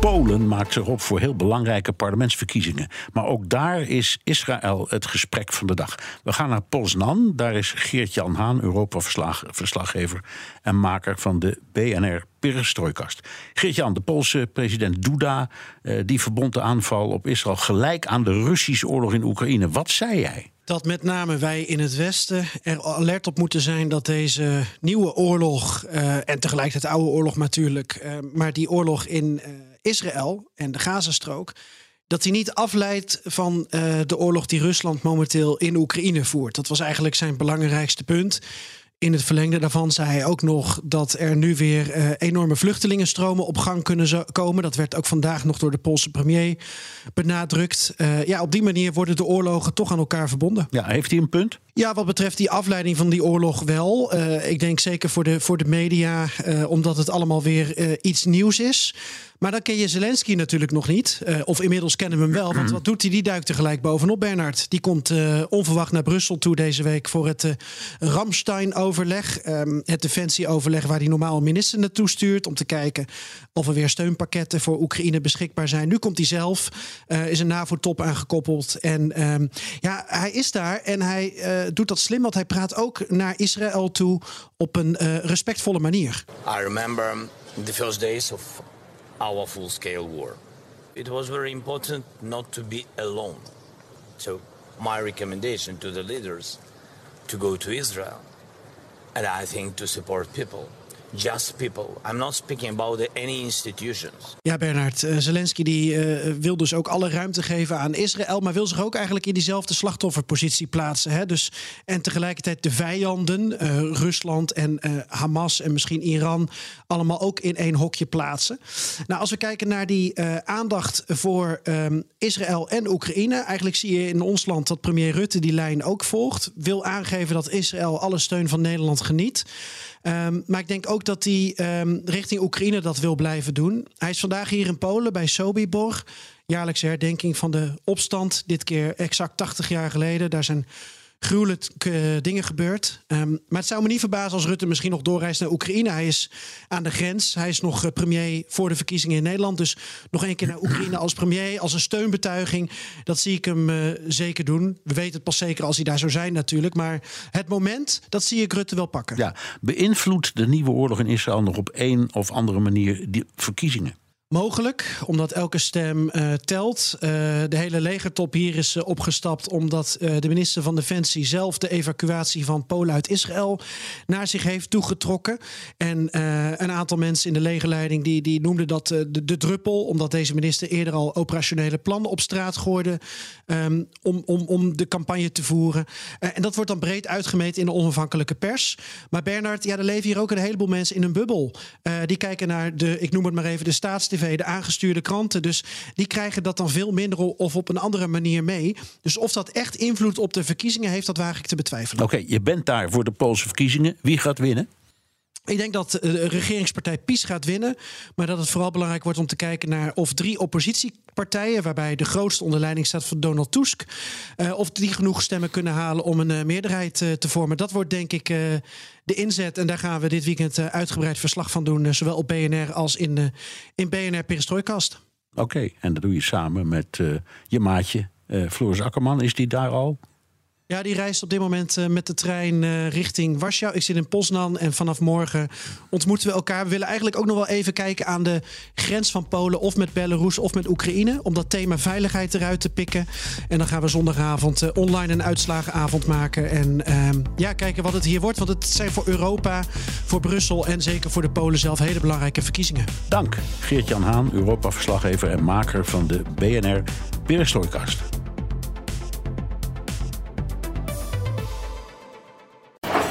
Polen maakt zich op voor heel belangrijke parlementsverkiezingen. Maar ook daar is Israël het gesprek van de dag. We gaan naar Poznan. Daar is Geert-Jan Haan, Europa-verslaggever en maker van de BNR Perestrojkast. Geert-Jan, de Poolse president Duda, eh, die verbond de aanval op Israël gelijk aan de Russische oorlog in Oekraïne. Wat zei jij? dat met name wij in het Westen er alert op moeten zijn dat deze nieuwe oorlog, uh, en tegelijkertijd oude oorlog natuurlijk, uh, maar die oorlog in Israël en de Gazastrook, dat die niet afleidt van de oorlog die Rusland momenteel in Oekraïne voert. Dat was eigenlijk zijn belangrijkste punt. In het verlengde daarvan zei hij ook nog dat er nu weer uh, enorme vluchtelingenstromen op gang kunnen komen. Dat werd ook vandaag nog door de Poolse premier benadrukt. Uh, ja, op die manier worden de oorlogen toch aan elkaar verbonden. Ja, heeft hij een punt? Ja, wat betreft die afleiding van die oorlog wel. Ik denk zeker voor de, voor de media, omdat het allemaal weer iets nieuws is. Maar dan ken je Zelensky natuurlijk nog niet. Uh, of inmiddels kennen we hem wel. Want wat doet hij? Die duikt tegelijk bovenop, Bernard. Die komt uh, onverwacht naar Brussel toe deze week voor het uh, Ramstein-overleg. Um, het defensieoverleg waar hij normaal een minister naartoe stuurt. Om te kijken of er weer steunpakketten voor Oekraïne beschikbaar zijn. Nu komt hij zelf. is een NAVO-top aangekoppeld. En um, ja, hij is daar en hij doet dat slim. Want hij praat ook naar Israël toe op een respectvolle manier. I remember the first days of our full scale war. It was very important not to be alone. So, my recommendation to the leaders to go to Israel and I think to support people. Just people. I'm not speaking about any institutions. Ja, Bernard, uh, Zelensky die, uh, wil dus ook alle ruimte geven aan Israël, maar wil zich ook eigenlijk in diezelfde slachtofferpositie plaatsen. Hè? Dus, en tegelijkertijd de vijanden, uh, Rusland en Hamas en misschien Iran, allemaal ook in één hokje plaatsen. Nou, als we kijken naar die aandacht voor um, Israël en Oekraïne, eigenlijk zie je in ons land dat premier Rutte die lijn ook volgt. Wil aangeven dat Israël alle steun van Nederland geniet. Um, maar ik denk ook dat hij um, richting Oekraïne dat wil blijven doen. Hij is vandaag hier in Polen bij Sobibor. Jaarlijkse herdenking van de opstand. Dit keer exact 80 jaar geleden. Daar zijn gruwelijke dingen gebeurd. Um, maar het zou me niet verbazen als Rutte misschien nog doorreist naar Oekraïne. Hij is aan de grens. Hij is nog premier voor de verkiezingen in Nederland. Dus nog een keer naar Oekraïne als premier, als een steunbetuiging. Dat zie ik hem uh, zeker doen. We weten het pas zeker als hij daar zou zijn natuurlijk. Maar het moment, dat zie ik Rutte wel pakken. Ja, beïnvloedt de nieuwe oorlog in Israël nog op een of andere manier die verkiezingen? Mogelijk, omdat elke stem uh, telt. Uh, de hele legertop hier is uh, opgestapt omdat de minister van Defensie zelf de evacuatie van Polen uit Israël naar zich heeft toegetrokken. En een aantal mensen in de legerleiding die, die noemden dat de, de, druppel, omdat deze minister eerder al operationele plannen op straat gooide um, om, om, om de campagne te voeren. en dat wordt dan breed uitgemeten in de onafhankelijke pers. Maar Bernard, ja, er leven hier ook een heleboel mensen in een bubbel. die kijken naar de, ik noem het maar even, de staats de aangestuurde kranten. Dus die krijgen dat dan veel minder of op een andere manier mee. Dus of dat echt invloed op de verkiezingen heeft, dat waag ik te betwijfelen. Oké, je bent daar voor de Poolse verkiezingen. Wie gaat winnen? Ik denk dat de regeringspartij PiS gaat winnen. Maar dat het vooral belangrijk wordt om te kijken naar of drie oppositiepartijen, waarbij de grootste onder leiding staat van Donald Tusk, uh, of die genoeg stemmen kunnen halen om een uh, meerderheid te vormen. Dat wordt denk ik de inzet. En daar gaan we dit weekend uitgebreid verslag van doen, zowel op BNR als in, in BNR Perestrooikast. Oké, en dat doe je samen met je maatje Floris Akkerman. Is die daar al? Ja, die reist op dit moment uh, met de trein uh, richting Warschau. Ik zit in Poznan en vanaf morgen ontmoeten we elkaar. We willen eigenlijk ook nog wel even kijken aan de grens van Polen... of met Belarus of met Oekraïne... om dat thema veiligheid eruit te pikken. En dan gaan we zondagavond uh, online een uitslagenavond maken. En ehm, ja, kijken wat het hier wordt. Want het zijn voor Europa, voor Brussel en zeker voor de Polen zelf... hele belangrijke verkiezingen. Dank, Geert-Jan Haan, Europa-verslaggever en maker van de BNR Perestroikast.